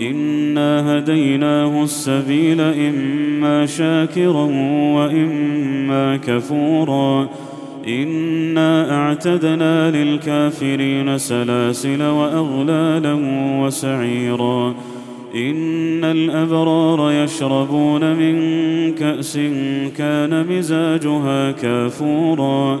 إنا هديناه السبيل إما شاكرا وإما كفورا إنا أعتدنا للكافرين سلاسل وأغلالا وسعيرا إن الأبرار يشربون من كأس كان مزاجها كافورا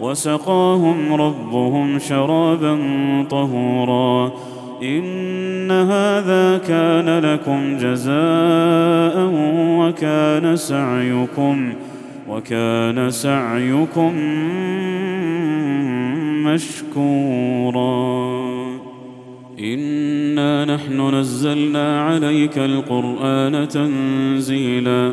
وسقاهم ربهم شرابا طهورا. إن هذا كان لكم جزاء وكان سعيكم وكان سعيكم مشكورا. إنا نحن نزلنا عليك القرآن تنزيلا.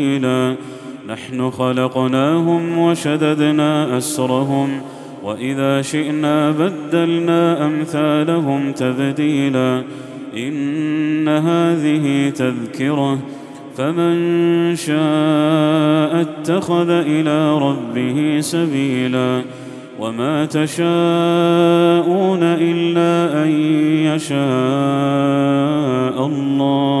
نحن خلقناهم وشددنا أسرهم وإذا شئنا بدلنا أمثالهم تبديلا. إن هذه تذكرة فمن شاء اتخذ إلى ربه سبيلا. وما تشاءون إلا أن يشاء الله.